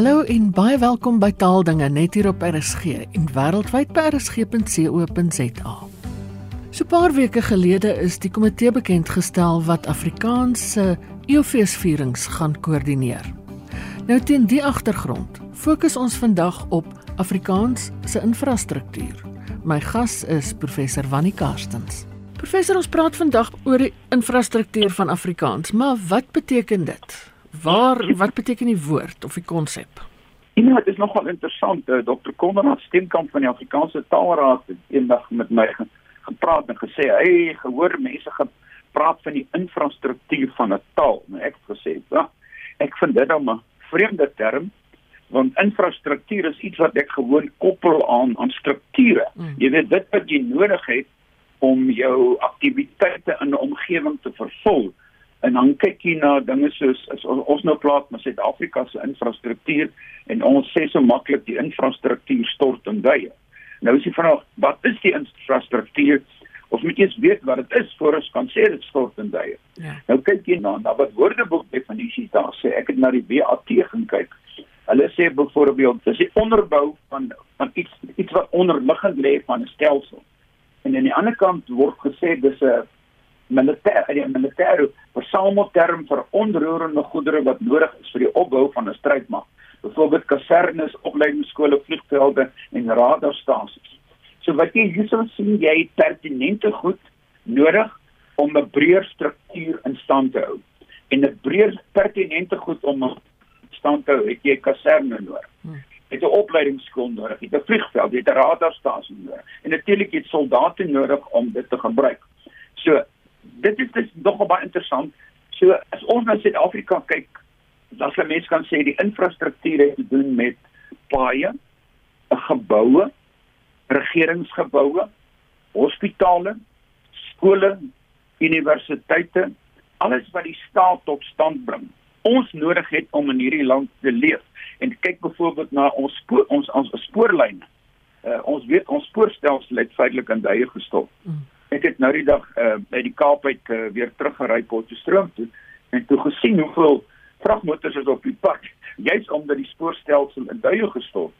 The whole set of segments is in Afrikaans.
Hallo en baie welkom by Taaldinge net hier op RSG en wêreldwyd by rsg.co.za. So 'n paar weke gelede is die komitee bekend gestel wat Afrikaans se Eofeesvierings gaan koördineer. Nou teen die agtergrond fokus ons vandag op Afrikaans se infrastruktuur. My gas is professor Wannie Karstens. Professor, ons praat vandag oor die infrastruktuur van Afrikaans, maar wat beteken dit? Waar wat beteken die woord of die konsep? Ja, dit is nogal interessant. Uh, Dr. Konrad Steenkamp van die Afrikaanse Taalraad het eendag met my ge gepraat en gesê hy gehoor mense gepraat van die infrastruktuur van 'n taal. Nou ek het gesê, ja, ek vind dit dan 'n vreemde term want infrastruktuur is iets wat ek gewoon koppel aan aan strukture. Mm. Jy weet dit wat jy nodig het om jou aktiwiteite in 'n omgewing te vervul en dan kyk jy na dinge soos as ons, nou praat met Suid-Afrika se infrastruktuur en ons sê so maklik die infrastruktuur stort en duie. Nou is die vraag, wat is die infrastruktuur? Ons moet eers weet wat dit is voor ons kan sê dit stort en duie. Ja. Nou kyk jy na, na wat woordeboek definisies daar sê. Ek het na die WAT gaan kyk. Hulle sê byvoorbeeld dis die onderbou van van iets iets wat onderliggend lê van 'n stelsel. En aan die ander kant word gesê dis 'n militêr die militêre versamelterm vir onroerende goedere wat nodig is vir die opbou van 'n strydmag. Byvoorbeeld kasernes, opleidingsskole, vliegvelde en radarstasies. So wat jy hierso sien, jy het pertinente goed nodig om 'n breër struktuur in stand te hou. En 'n breër pertinente goed om in stand te hou, het jy kaserne nodig. Hmm het 'n opleidingsskool nodig, het 'n vliegveld, het 'n radarstasie nodig en natuurlik het soldate nodig om dit te gebruik. So dit is dis nogal baie interessant. So as ons na Suid-Afrika kyk, dan sal mense kan sê die infrastruktuur het te doen met paaie, geboue, regeringsgeboue, hospitale, skole, universiteite, alles wat die staat tot stand bring. Ons nodig het om in hierdie land te leef. En kyk byvoorbeeld na ons spoor, ons ons spoorlyne. Uh, ons weet ons spoorstelsel het feitelik in duie gestop. Mm. Ek het nou die dag uh, by die Kaap uit uh, weer teruggery Potchefstroom toe en toe gesien hoeveel vragmotors is op die pad, juis omdat die spoorstelsel in duie gestort.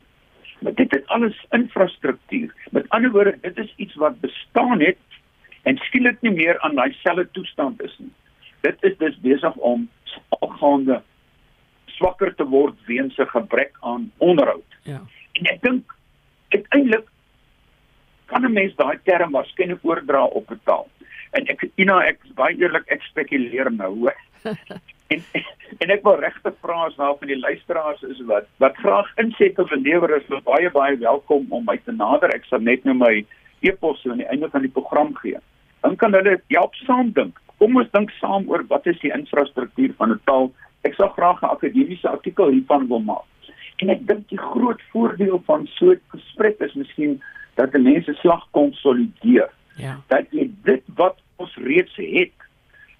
Maar dit is alles infrastruktuur. Met ander woorde, dit is iets wat bestaan het en skielik nie meer aan daai selfde toestand is nie. Dit is dus besig om algaande swakker te word weens 'n gebrek aan onderhoud. Ja. En ek dink uiteindelik kan 'n mens daai term waarskynlik oordra op 'n taal. En ek Ina, ek is baie eerlik, ek spekuleer nou, hoor. en en ek wil regtig vra as nou van die luisteraars is wat wat graag insette belewer is, is baie baie welkom om my te nader. Ek sal net nou my e-pos aan die einde van die program gee. Dan kan hulle help saam dink. Kom ons dink saam oor wat is die infrastruktuur van 'n taal. Ek sal graag 'n akademiese artikel hiervan wil maak. En ek dink die groot voordeel van so 'n gesprek is miskien dat 'n mens se slag konsolideer. Ja. Dat jy dit wat ons reeds het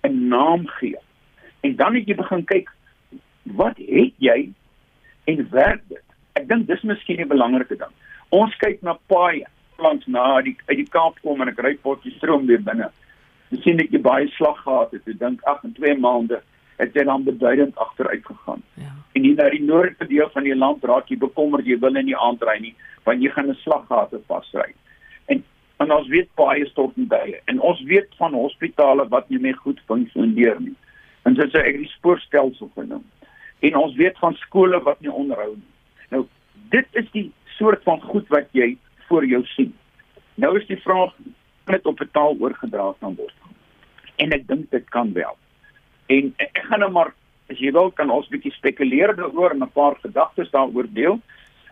'n naam gee. En dan het jy begin kyk wat het jy en werk dit? Ek dink dis miskien die belangrike ding. Ons kyk na paaie langs na die uit die Kaap kom en ek ry potjie stroom weer binne. Jy sien ek jy baie slag gehad het. Ek dink ag in 2 maande het jy dan beduidend agteruit gegaan. Ja. En hier na die noorde deel van die land raak jy bekommerd jy wil nie aandry nie want jy gaan 'n slaggate vasry. En en ons weet baie stort en baie en ons weet van hospitale wat nie meer goed funksioneer nie. En dit is ek die spoorstelsel genoem. En ons weet van skole wat nie onderhou nie. Nou dit is die soort van goed wat jy voor jou sien. Nou is die vraag net op 'n taal oorgedra kan word. En ek dink dit kan wel. En ek gaan nou maar as jy wil kan ons bietjie spekuleer daaroor en 'n paar gedagtes daaroor deel.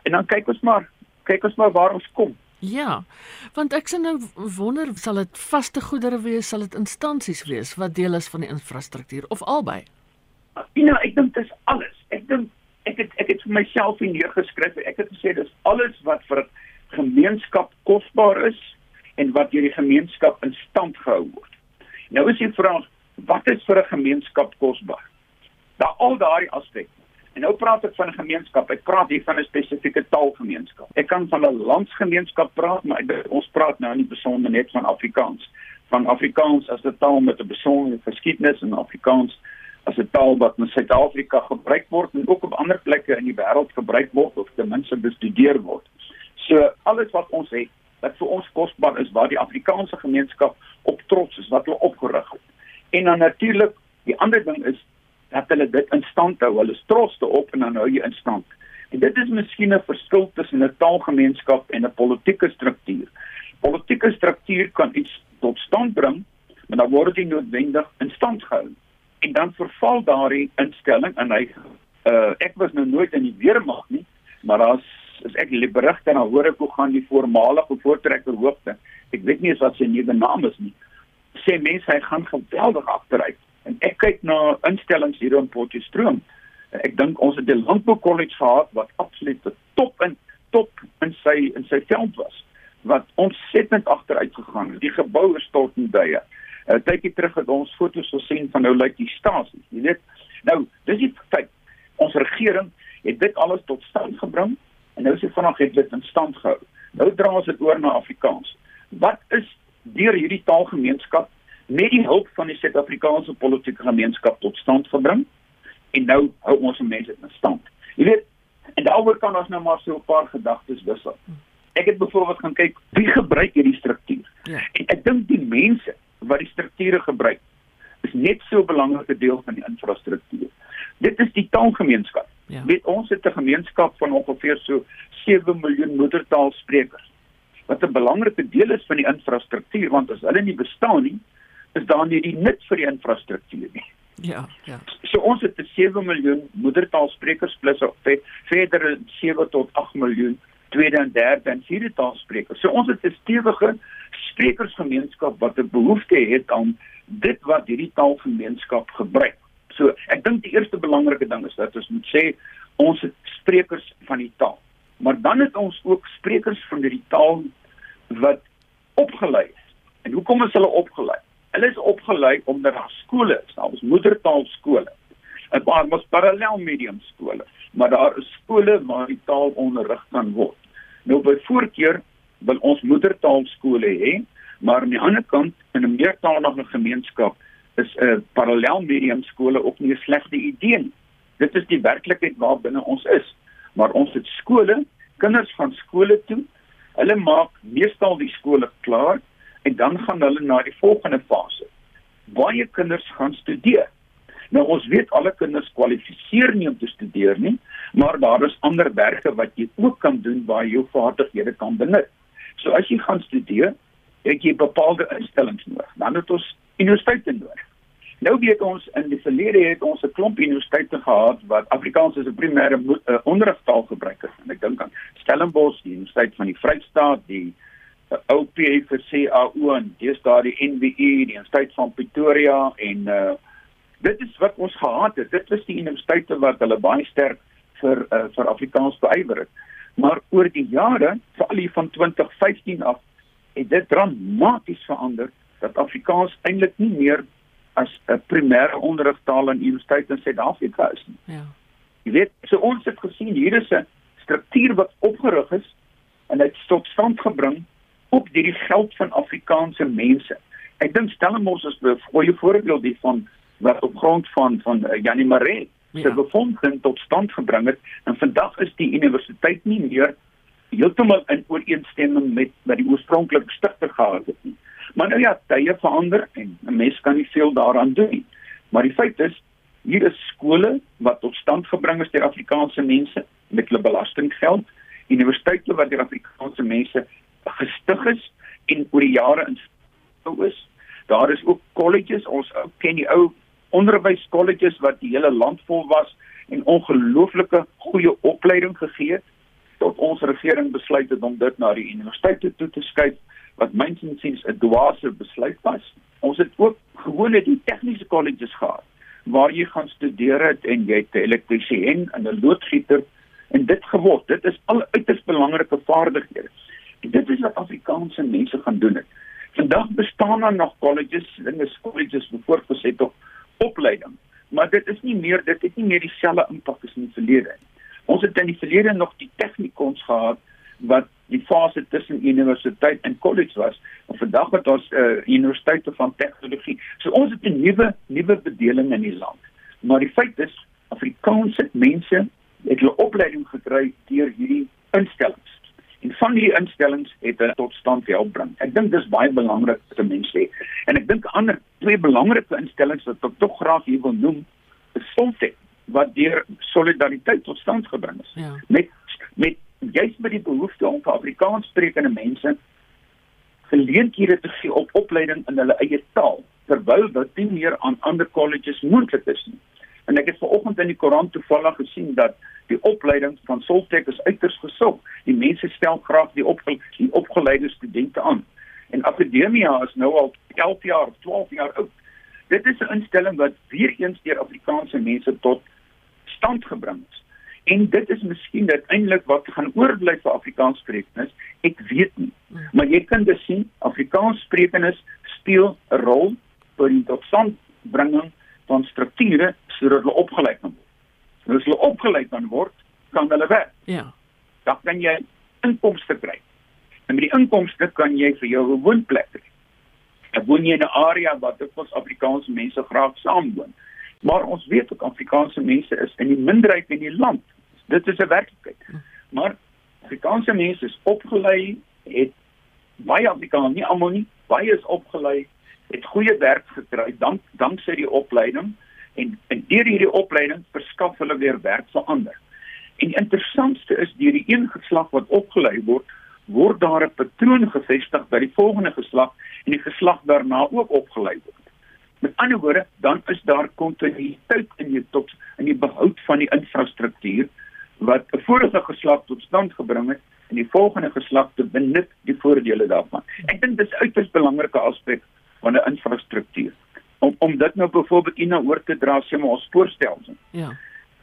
En dan kyk ons maar, kyk ons maar waar ons kom. Ja. Want ek sien nou wonder sal dit vaste goedere wees, sal dit instansies wees wat deel is van die infrastruktuur of albei? Ja, ek dink dit is alles. Ek dink ek het ek het vir myself hier neergeskryf. Ek het gesê dis alles wat vir gemeenskap kosbaar is en wat deur die gemeenskap in stand gehou word. Nou is die vraag wat is vir 'n gemeenskap kosbaar? Daar al daardie aspekte. En nou praat ek van 'n gemeenskap. Ek praat hier van 'n spesifieke taalgemeenskap. Ek kan van 'n landsgemeenskap praat, maar ek, ons praat nou nie besonder net van Afrikaans. Van Afrikaans as 'n taal met 'n besondere geskiedenis en Afrikaans as 'n taal wat in Suid-Afrika gebruik word en ook op ander plekke in die wêreld gebruik word of ten minste bestudeer word. So alles wat ons het wat vir ons kosbaar is waar die Afrikaanse gemeenskap op trots is wat hulle opgerig het. En dan natuurlik die ander ding is dat hulle dit in stand hou. Hulle trots daarop en dan hou jy in stand. En dit is miskien 'n verskil tussen 'n taalgemeenskap en 'n politieke struktuur. Politieke struktuur kan iets tot stand bring, maar dan word dit noodwendig in stand gehou. En dan verval daardie instelling en hy uh, ek was nou nooit in die weermag nie, maar daar's as ek die berigte dan hoor ek hoe gaan die voormalige voortrekker hoogte. Ek weet nie as wat sy nuwe naam is nie. Sê mense hy gaan geweldig agteruit. En ek kyk na instellings hier in Potchefstroom ek dink ons het 'n landbou kollege gehad wat absoluut top in top in sy in sy veld was wat ontsettend agteruit gegaan het. Die gebou is tot in duie. 'n Tydjie terug het ons foto's gesien van hoe lyk die stasie. Jy weet, nou, dis die feit. Ons regering het dit alles tot stand gebring en nou is dit vanaand het dit in stand gehou. Nou dra ons dit oor na Afrikaans. Wat is deur hierdie taalgemeenskap met die hulp van die Suid-Afrikaanse politieke gemeenskap tot stand gebring? en nou hou ons mense in stand. Jy weet, en daaroor kan ons nou maar so 'n paar gedagtes wissel. Ek het byvoorbeeld gaan kyk wie gebruik hierdie struktuur. Ja. En ek dink die mense wat die strukture gebruik is net so 'n belangrike deel van die infrastruktuur. Dit is die taalgemeenskap. Ja. Weet ons het 'n gemeenskap van ongeveer so 7 miljoen moedertaalsprekers. Wat 'n belangrike deel is van die infrastruktuur want as hulle nie bestaan nie, is daar nie die nut vir die infrastruktuur nie. Ja, ja. So ons het 'n 7 miljoen moedertaalsprekers plus op verder 7 tot 8 miljoen tweede en derde en vierde taalsprekers. So ons het 'n stewige sprekersgemeenskap wat 'n behoefte het aan dit wat hierdie taalgemeenskap gebruik. So ek dink die eerste belangrike ding is dat ons moet sê ons het sprekers van die taal. Maar dan het ons ook sprekers van hierdie taal wat opgelei is. En hoekom is hulle opgelei? Hulle is opgelei omdat daar skole is, daar is moedertaalskole. 'n paar mos parallel medium skole, maar daar is skole waar die taal onderrig kan word. Nou by voorkeur wil ons moedertaalskole hê, maar aan die ander kant in 'n meertalige gemeenskap is 'n uh, parallel medium skole ook nie 'n slegte idee nie. Dit is die werklikheid waarbinne ons is. Maar ons het skole, kinders gaan skole toe. Hulle maak meestal die skole klaar en dan gaan hulle na die volgende fase. Baie kinders gaan studeer. Nou ons weet alle kinders kwalifiseer nie om te studeer nie, maar daar is ander werke wat jy ook kan doen waar jy jou vaardighede kan benut. So as jy gaan studeer, het jy bepaalde instellings nodig. Dan het ons universiteite nodig. Nou weet ons in die verlede het ons 'n klomp universiteite gehad wat Afrikaans as 'n primêre uh, onderrigtaal gebruik het. En ek dink aan Stellenbosch, die Universiteit van die Vrystaat, die OPA vir CAO en dis daar die NWU die Universiteit van Pretoria en uh dit is wat ons gehad het. Dit was die universiteite wat hulle baie sterk vir uh, vir Afrikaans beywer het. Maar oor die jare veral hier van 2015 af het dit dramaties verander dat Afrikaans eintlik nie meer as 'n primêre onderrigtaal in universiteite in Suid-Afrika is nie. Ja. Jy weet so ons het gesien hier is 'n struktuur wat opgerig is en dit tot stand gebring op hierdie geld van Afrikaanse mense. Ek dink Stellenbosch is 'n goeie voorbeeld hiervan wat op grond van van uh, Janie Maree se ja. bevinding tot stand gebring het en vandag is die universiteit nie meer heeltemal in ooreenstemming met wat die oorspronklike stigter gehad het nie. Maar nou ja, tye verander en 'n mens kan nie veel daaraan doen nie. Maar die feit is hier is skole wat tot stand gebring is deur Afrikaanse mense met hulle belastinggeld, universiteite wat deur Afrikaanse mense gestig is en oor die jare in is. Daar is ook colleges, ons ken die ou onderwyskolleges wat die hele land vol was en ongelooflike goeie opleiding gegee het tot ons regering besluit het om dit na die universiteite toe te skuif wat mynsins 'n dwaase besluit was. Ons het ook gewone die tegniese colleges gehad waar jy gaan studeer het en jy het 'n elektriesien en 'n loodgieter en dit geword. Dit is al uiters belangrike vaardighede. Dit is wat Afrikaanse mense gaan doen. Het. Vandag bestaan daar nog colleges, dinge colleges voortgeset op opleiding, maar dit is nie meer dit het nie meer dieselfde impak as in die verlede nie. Ons het in die verlede nog die tegnikons gehad wat die fase tussen universiteit en college was. En vandag het ons uh, universiteite van tegnologie. So ons het 'n nuwe nuwe bedeling in die land. Maar die feit is Afrikaanse mense het hulle opleiding gekry deur hierdie instellings. En van hierdie instellings het hulle tot stand help bring. Ek dink dis baie belangrik vir mense sê. En ek dink ander twee belangrike instellings wat ek tog graag hier wil noem, is Soltech wat deur solidariteit tot stand gebring is. Ja. Met met juist met die behoefte om vir Afrikaans sprekende mense geleenthede te gee op opleiding in hulle eie taal terwyl dit nie meer aan ander colleges moontlik is nie. En ek het vanoggend in die koerant toevallig gesien dat die opleiding van Soltech is uiters gesog. Die mense stel graag die op die opgeleide studente aan. En Akademia is nou al 11 jaar, 12 jaar oud. Dit is 'n instelling wat weer eens deur Afrikaanse mense tot stand gebring is. En dit is miskien uiteindelik wat gaan oorbly vir Afrikaans sprekendes. Ek weet nie. Maar jy kan dus sien Afrikaans sprekendes speel 'n rol vir die totstandbringing van strukture sodat hulle opgelei kan word. En as hulle opgelei kan word, kan hulle werk. Ja. Dan kan jy inkomste kry. En met die inkomste kan jy vir jou 'n woonplek kry. Ek woon in 'n area waar dit ons Afrikaanse mense graag saamwoon. Maar ons weet ook Afrikaanse mense is in die minderheid in die land. Dit is 'n werklikheid. Maar Afrikaanse mense is opgelei, het baie Afrikaans, nie almal nie, baie is opgelei, het goeie werk gekry dank danksy die opleiding en en deur hierdie opleiding verskaf hulle weer werk vir ander. En die interessantste is deur die een geslag wat opgelei word, word daar 'n patroon gevestig by die volgende geslag en die geslag daarna ook opgelei word. Met ander woorde, dan is daar kontinuïteit in die tot in die behoud van die infrastruktuur wat 'n vorige geslag tot stand gebring het en die volgende geslag te benut die voordele daarvan. Ek dink dis uiters belangrike aspek van 'n infrastruktuur. Om om dit nou byvoorbeeld in na oor te dra sê maar ons spoorstelsel. Ja.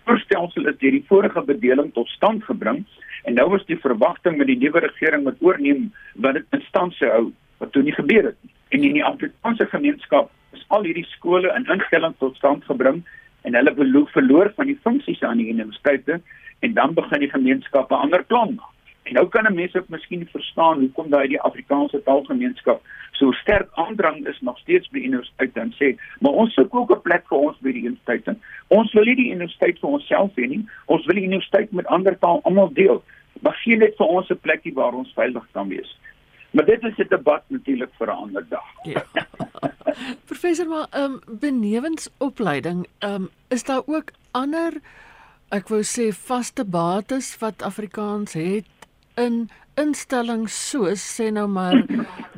Spoorstelsel is deur die vorige bedeling tot stand gebring en nou is die verwagting met die nuwe regering wat oorneem wat dit in stand sou hou wat toe nie gebeur het nie. En in die Afrikaanse gemeenskap is al hierdie skole en instellings tot stand gebring en hulle verloor van die funksies aan die universiteite en dan begin die gemeenskappe ander plan maak. En nou kan 'n mens ook miskien verstaan hoekom daai die Afrikaanse taalgemeenskap so sterk aandrang is nog steeds by universiteite en sê, maar ons soek ook 'n plek vir ons by die universiteite. Ons wil nie die universiteit vir onsself hê nie. Ons wil die universiteit met ander taal almal deel. Maar gee net vir ons 'n plekkie waar ons veilig kan wees. Maar dit is 'n debat natuurlik vir 'n ander dag. Ja. Professor, maar ehm um, benewens opleiding, ehm um, is daar ook ander ek wou sê vaste bates wat Afrikaans het in instellings soos sê nou maar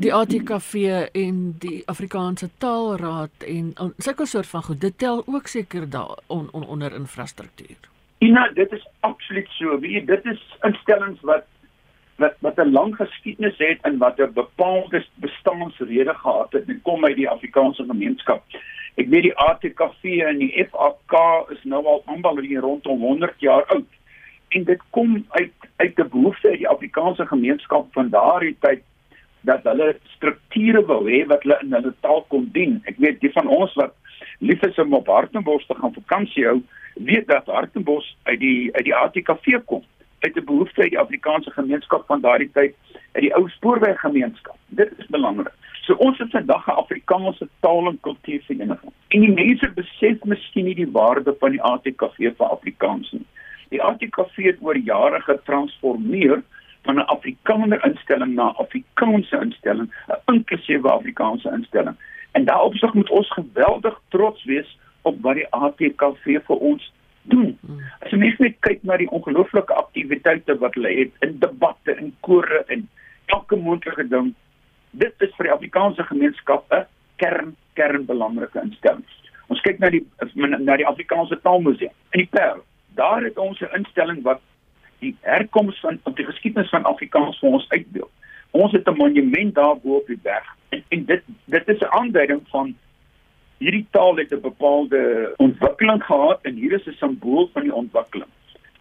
die ATKV en die Afrikaanse Taalraad en sulke soort van goed dit tel ook seker daar on, on, onder infrastruktuur. Ja, dit is absoluut so. Wie dit is instellings wat wat wat 'n lang geskiedenis het en wat 'n bepaalde bestaansrede gehad het en kom uit die Afrikaanse gemeenskap. Ek weet die ATKV en die FAK is nou al amper hier rondom 100 jaar oud. En dit kom uit uit 'n behoefte uit die Afrikaanse gemeenskap van daardie tyd dat hulle strukture wou hê wat hulle in hulle taal kon dien. Ek weet die van ons wat lief is om op Hartenbos te gaan vakansie hou, weet dat Hartenbos uit die uit die ATKV kom uit 'n behoefte uit die Afrikaanse gemeenskap van daardie tyd, uit die ou spoorweggemeenskap. Dit is belangrik. So ons het vandag 'n Afrikaanse taal en kultuurvereniging. En die mense besef miskien nie die waarde van die ATKV vir Afrikaans nie. Die ATKV het oor jare getransformeer van 'n Afrikaner instelling na 'n Afrikaanse instelling, 'n inklusiewe Afrikaanse instelling. En daarop sou moet ons geweldig trots wees op wat die ATKV vir ons doen. As jy net kyk na die ongelooflike aktiwiteite wat hulle het in debatte en kore en elke moontlike ding, dit is vir die Afrikaanse gemeenskap 'n kern kern belangrike instelling. Ons kyk na die na die Afrikaanse Taalmuseum in die Parel daar het ons 'n instelling wat die herkoms van op die geskiedenis van Afrikaans vir ons uitbeeld. Ons het 'n monument daar bo op die berg en, en dit dit is 'n aanduiding van hierdie taal het 'n bepaalde ontwikkeling gehad en hier is 'n simbool van die ontwikkeling.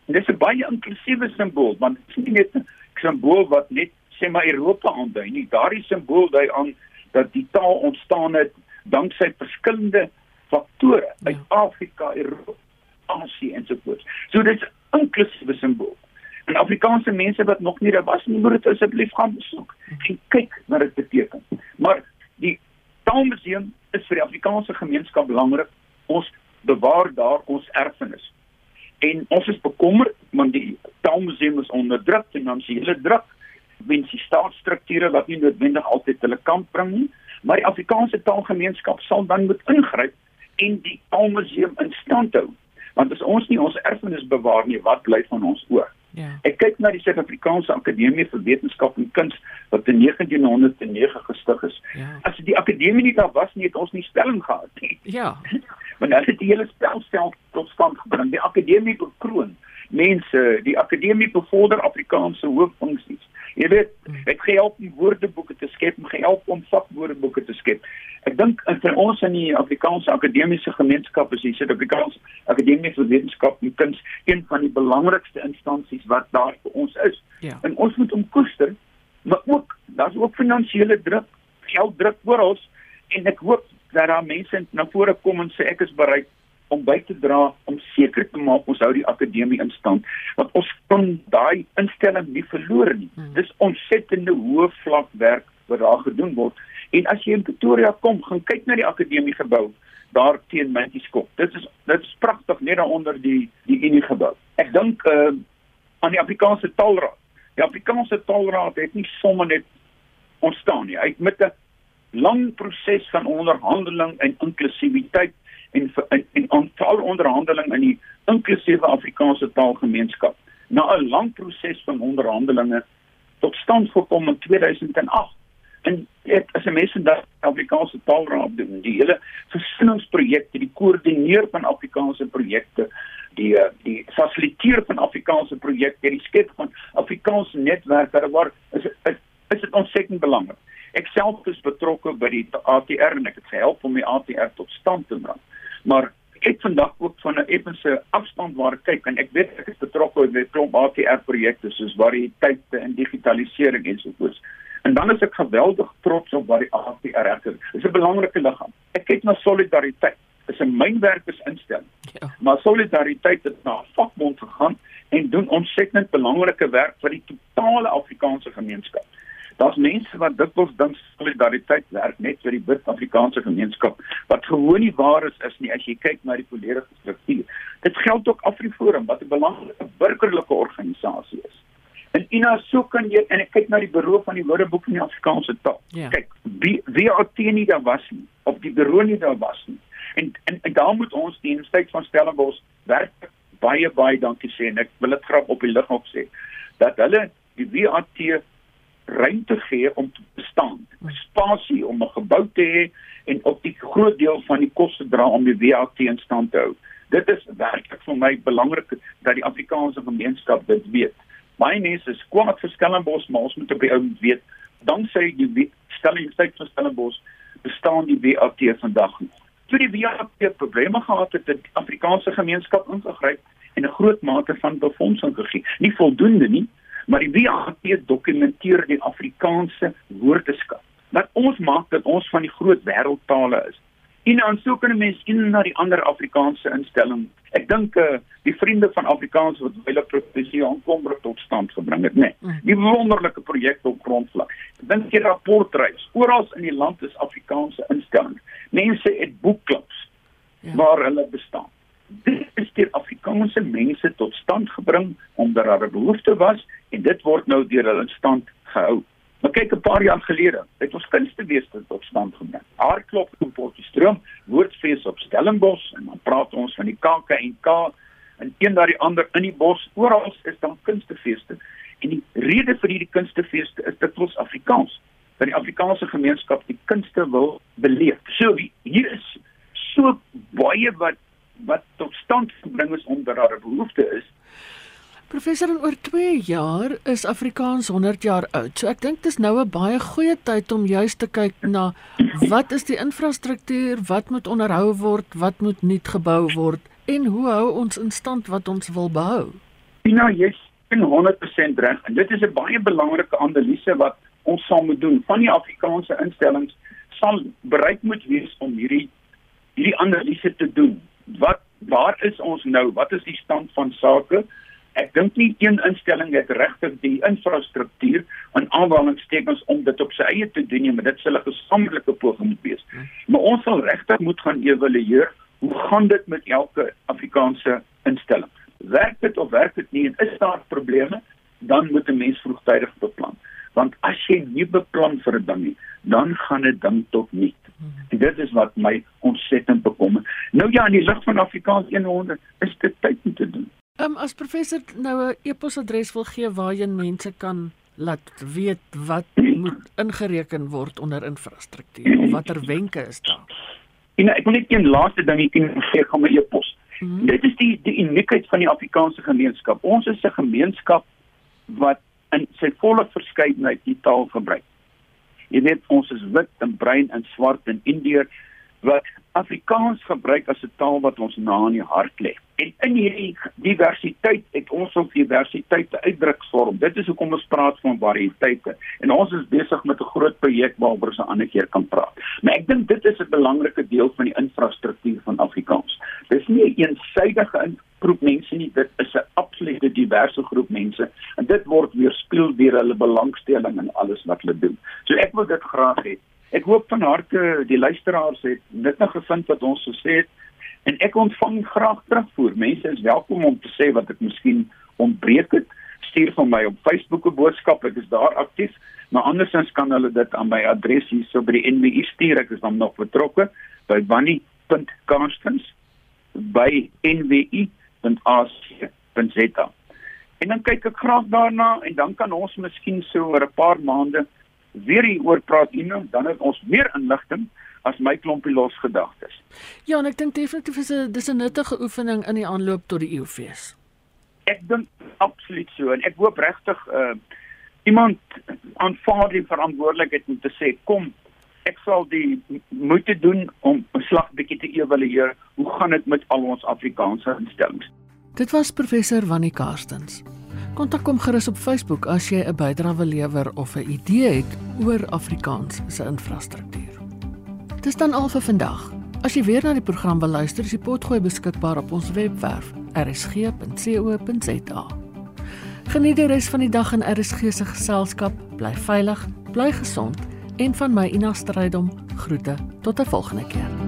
En dis 'n baie inklusiewe simbool want dit is nie net 'n simbool wat net sê maar Europa aandui nie. Daardie simbool dui aan dat die taal ontstaan het danksy verskillende faktore uit ja. Afrika, Europa Asie en so voort. So dit is 'n inklusiewe simbool. En Afrikaanse mense wat nog nie daar was nie, moet dit asseblief gaan besoek en kyk wat dit beteken. Maar die Taalmuseum is vir die Afrikaanse gemeenskap belangrik. Ons bewaar daar ons erfenis. En ons is bekommerd want die Taalmuseum is onder druk, finansiële druk, wens die staatsstrukture wat nie noodwendig altyd hulle kant bring nie, maar die Afrikaanse taalgemeenskap sal dan moet ingryp en die Taalmuseum in stand hou. Want as ons nie ons erfenis bewaar nie, wat bly van ons oor? Ja. Ek kyk na die Suid-Afrikaanse Akademie vir Wetenskap en Kuns wat in 1909 gestig is. Ja. As die akademie nie daar was nie, het ons nie spelling gehad nie. Ja. Want hulle het die hele spelstelsel tot stand gebring. Die akademie bekroon mense, die akademie bevorder Afrikaanse hooffunksies. Jy weet, hmm. ek gehelp om woordeboeke te skep, gehelp om vakwoordeboeke te skep. Ek dink vir ons in die Afrikaanse akademiese gemeenskap is die Suid-Afrikaanse Akademie vir Wetenskap en Kuns een van die belangrikste instansies wat daar vir ons is. Ja. En ons moet hom koester, maar ook daar's ook finansiële druk, gelddruk oor ons en ek hoop dat daar mense na vore kom en sê ek is bereid om by te dra om seker te maak ons hou die akademie in stand want ons kan daai instelling nie verloor nie. Hmm. Dis ontsettende hoë vlak werk wat daar gedoen word. En as jy in Pretoria kom, gaan kyk na die akademie gebou daar teen Mantiskop. Dit is dit is pragtig net daaronder die die Unie gebou. Ek dink uh, aan die Afrikaanse Taalraad. Die Afrikaanse Taalraad het nie sommer net ontstaan nie. Hy het met 'n lang proses van onderhandeling en inklusiwiteit en en, aantal onderhandeling in die inklusiewe Afrikaanse taalgemeenskap. Na 'n lang proses van onderhandelinge tot stand gekom in 2008 en dit as 'n mens in die Afrikaanse taalraad doen. Die hele versinningsprojekte die koördineer van Afrikaanse projekte die eh, die fasiliteer van Afrikaanse projekte die skep van Afrikaanse netwerke waar is is, is dit ontsettend belangrik ek self is betrokke by die ATR en ek het gehelp om die ATR tot stand te bring maar ek het vandag ook van 'n effense afstand waar ek kyk en ek weet ek is betrokke by klomp ATR projekte soos variëteite en digitalisering ensovoorts. En dan is ek geweldig trots op wat die ATR is. Dit is 'n belangrike liggaam. Ek kyk na solidariteit. Dit is 'n mynwerkersinstelling. Ja. Maar solidariteit het na vakbond gegaan en doen ontsettend belangrike werk vir die totale Afrikaanse gemeenskap. Daar's mense wat dikwels dink solidariteit werk net vir die wit Afrikaanse gemeenskap wat gewoon nie waar is is nie as jy kyk na die volledige struktuur. Dit geld ook Afriforum wat 'n belangrike burgerlike organisasie is. En Ina so kan jy en ek kyk na die beroep van die Woordeboek van die Afrikaanse taal. Ja. Kyk, wie wie het nie daar was nie of die beroep nie daar was nie. En en, en daar moet ons die Universiteit van Stellenbosch werk baie baie dankie sê en ek wil dit graag op die lig op sê dat hulle die WAT ruimte gee om te bestaan, spasie om 'n gebou te hê en op die groot deel van die koste dra om die WAT in stand te hou. Dit is werklik vir my belangrik dat die Afrikaanse gemeenskap dit weet. My mense is kwaad vir Stellenbosch, maar ons moet op die ou weet, dan sê die stelling sê vir Stellenbosch bestaan die WAT vandag nog. Toe die WAT probleme gehad het, het die Afrikaanse gemeenskap ingegryp en 'n groot mate van befondsing gegee. Nie voldoende nie, maar die WAT dokumenteer die Afrikaanse woordeskat. Wat ons maak dat ons van die groot wêreldtale is. En dan sou kan mense in na die ander Afrikaanse instelling. Ek dink uh, die vriende van Afrikaans wat hulle professie aankom tot stand gebring het, né? Nee, die wonderlike projekte op grondvlak. Ek dink die rapportreis oral in die land is Afrikaanse instellings. Mense het boekklubs ja. waar hulle bestaan dit is deur Afrikaanse mense tot stand gebring omdat daar 'n behoefte was en dit word nou deur hulle in stand gehou. Maar kyk 'n paar jaar gelede het ons kunstebeeste tot stand gebring. Haarklop in Potchefstroom, Woordfees op Stellenbosch en dan praat ons van die KAK&K en een na die ander in die bos. Oral is dan kunstefeeste. En die rede vir hierdie kunstefeeste is dit ons Afrikaans. Dat die Afrikaanse gemeenskap die kunste wil beleef. So hier is so baie wat gebring is omdat daar 'n behoefte is. Professor, oor 2 jaar is Afrikaans 100 jaar oud. So ek dink dis nou 'n baie goeie tyd om juis te kyk na wat is die infrastruktuur, wat moet onderhou word, wat moet nuut gebou word en hoe hou ons in stand wat ons wil behou. Pina, jy's 100% reg en dit is 'n baie belangrike analise wat ons saam moet doen van die Afrikaanse instellings sal bereid moet wees om hierdie hierdie analise te doen wat waar is ons nou? Wat is die stand van sake? Ek dink nie een instelling het regtig die infrastruktuur en aanwalingstekens om dit op sy eie te doen nie, maar dit sal 'n gesamentlike poging moet wees. Maar ons sal regtig moet gaan evalueer hoe gaan dit met elke Afrikaanse instelling? Werk dit of werk dit nie? En is daar probleme? Dan moet 'n mens vroegtydig beplan. Want as jy nie beplan vir 'n ding nie, dan gaan dit ding tot niet. En dit is wat my ontsettend bekommer. Nou ja, in die lig van Afrikaans 100 is dit tyd om te doen. Ehm um, as professor nou 'n e-posadres wil gee waarheen mense kan laat weet wat moet ingereken word onder infrastruktuur of watter wenke is daar? En ek wil net een laaste dingetjie sê gaan my e-pos. Mm -hmm. Dit is die die uniekheid van die Afrikaanse gemeenskap. Ons is 'n gemeenskap wat in sy volle verskeidenheid die taal gebruik. Jy weet ons is wit en bruin en swart en indeer wat Afrikaans gebruik as 'n taal wat ons na in die hart lê. En in hierdie diversiteit het ons ook diversiteit te uitdruksvorm. Dit is hoekom ons praat van variëteite. En ons is besig met 'n groot projek waaroor ons 'n ander keer kan praat. Maar ek dink dit is 'n belangrike deel van die infrastruktuur van Afrikaans. Dis nie 'n een eensidedige groep mense nie, dit is 'n absolute diverse groep mense en dit word weerspieël deur hulle belangstelling in alles wat hulle doen. So ek wil dit graag hê Ek hoop van harte die luisteraars het nuttig gevind wat ons gesê het en ek ontvang graag terugvoer. Mense is welkom om te sê wat ek miskien ontbreek het. Stuur vir my op Facebook 'n boodskap, ek is daar aktief. Maar andersins kan hulle dit aan my adres hier so by die NWI stuur. Ek is dan nog betrokke by bunny.constance@nwi.ac.za. En dan kyk ek graag daarna en dan kan ons miskien so oor 'n paar maande weer hieroor praat Ina, dan het ons meer inligting as my klompie losgedagtes. Ja, en ek dink definitief is 'n dis 'n nuttige oefening in die aanloop tot die eeufees. Ek dink absoluut so en ek hoop regtig uh iemand aanvaar die verantwoordelikheid om te sê kom ek sal die moeite doen om 'n slag bietjie te evalueer hoe gaan dit met al ons Afrikaanse instellings. Dit was professor Wannie Karstens. Kontak hom gerus op Facebook as jy 'n bydrae wil lewer of 'n idee het oor Afrikaans se infrastruktuur. Dis dan al vir vandag. As jy weer na die program wil luister, is die potgooi beskikbaar op ons webwerf rsg.co.za. Geniet die res van die dag in RSG se geselskap. Bly veilig, bly gesond en van my Ina Strydom groete tot 'n volgende keer.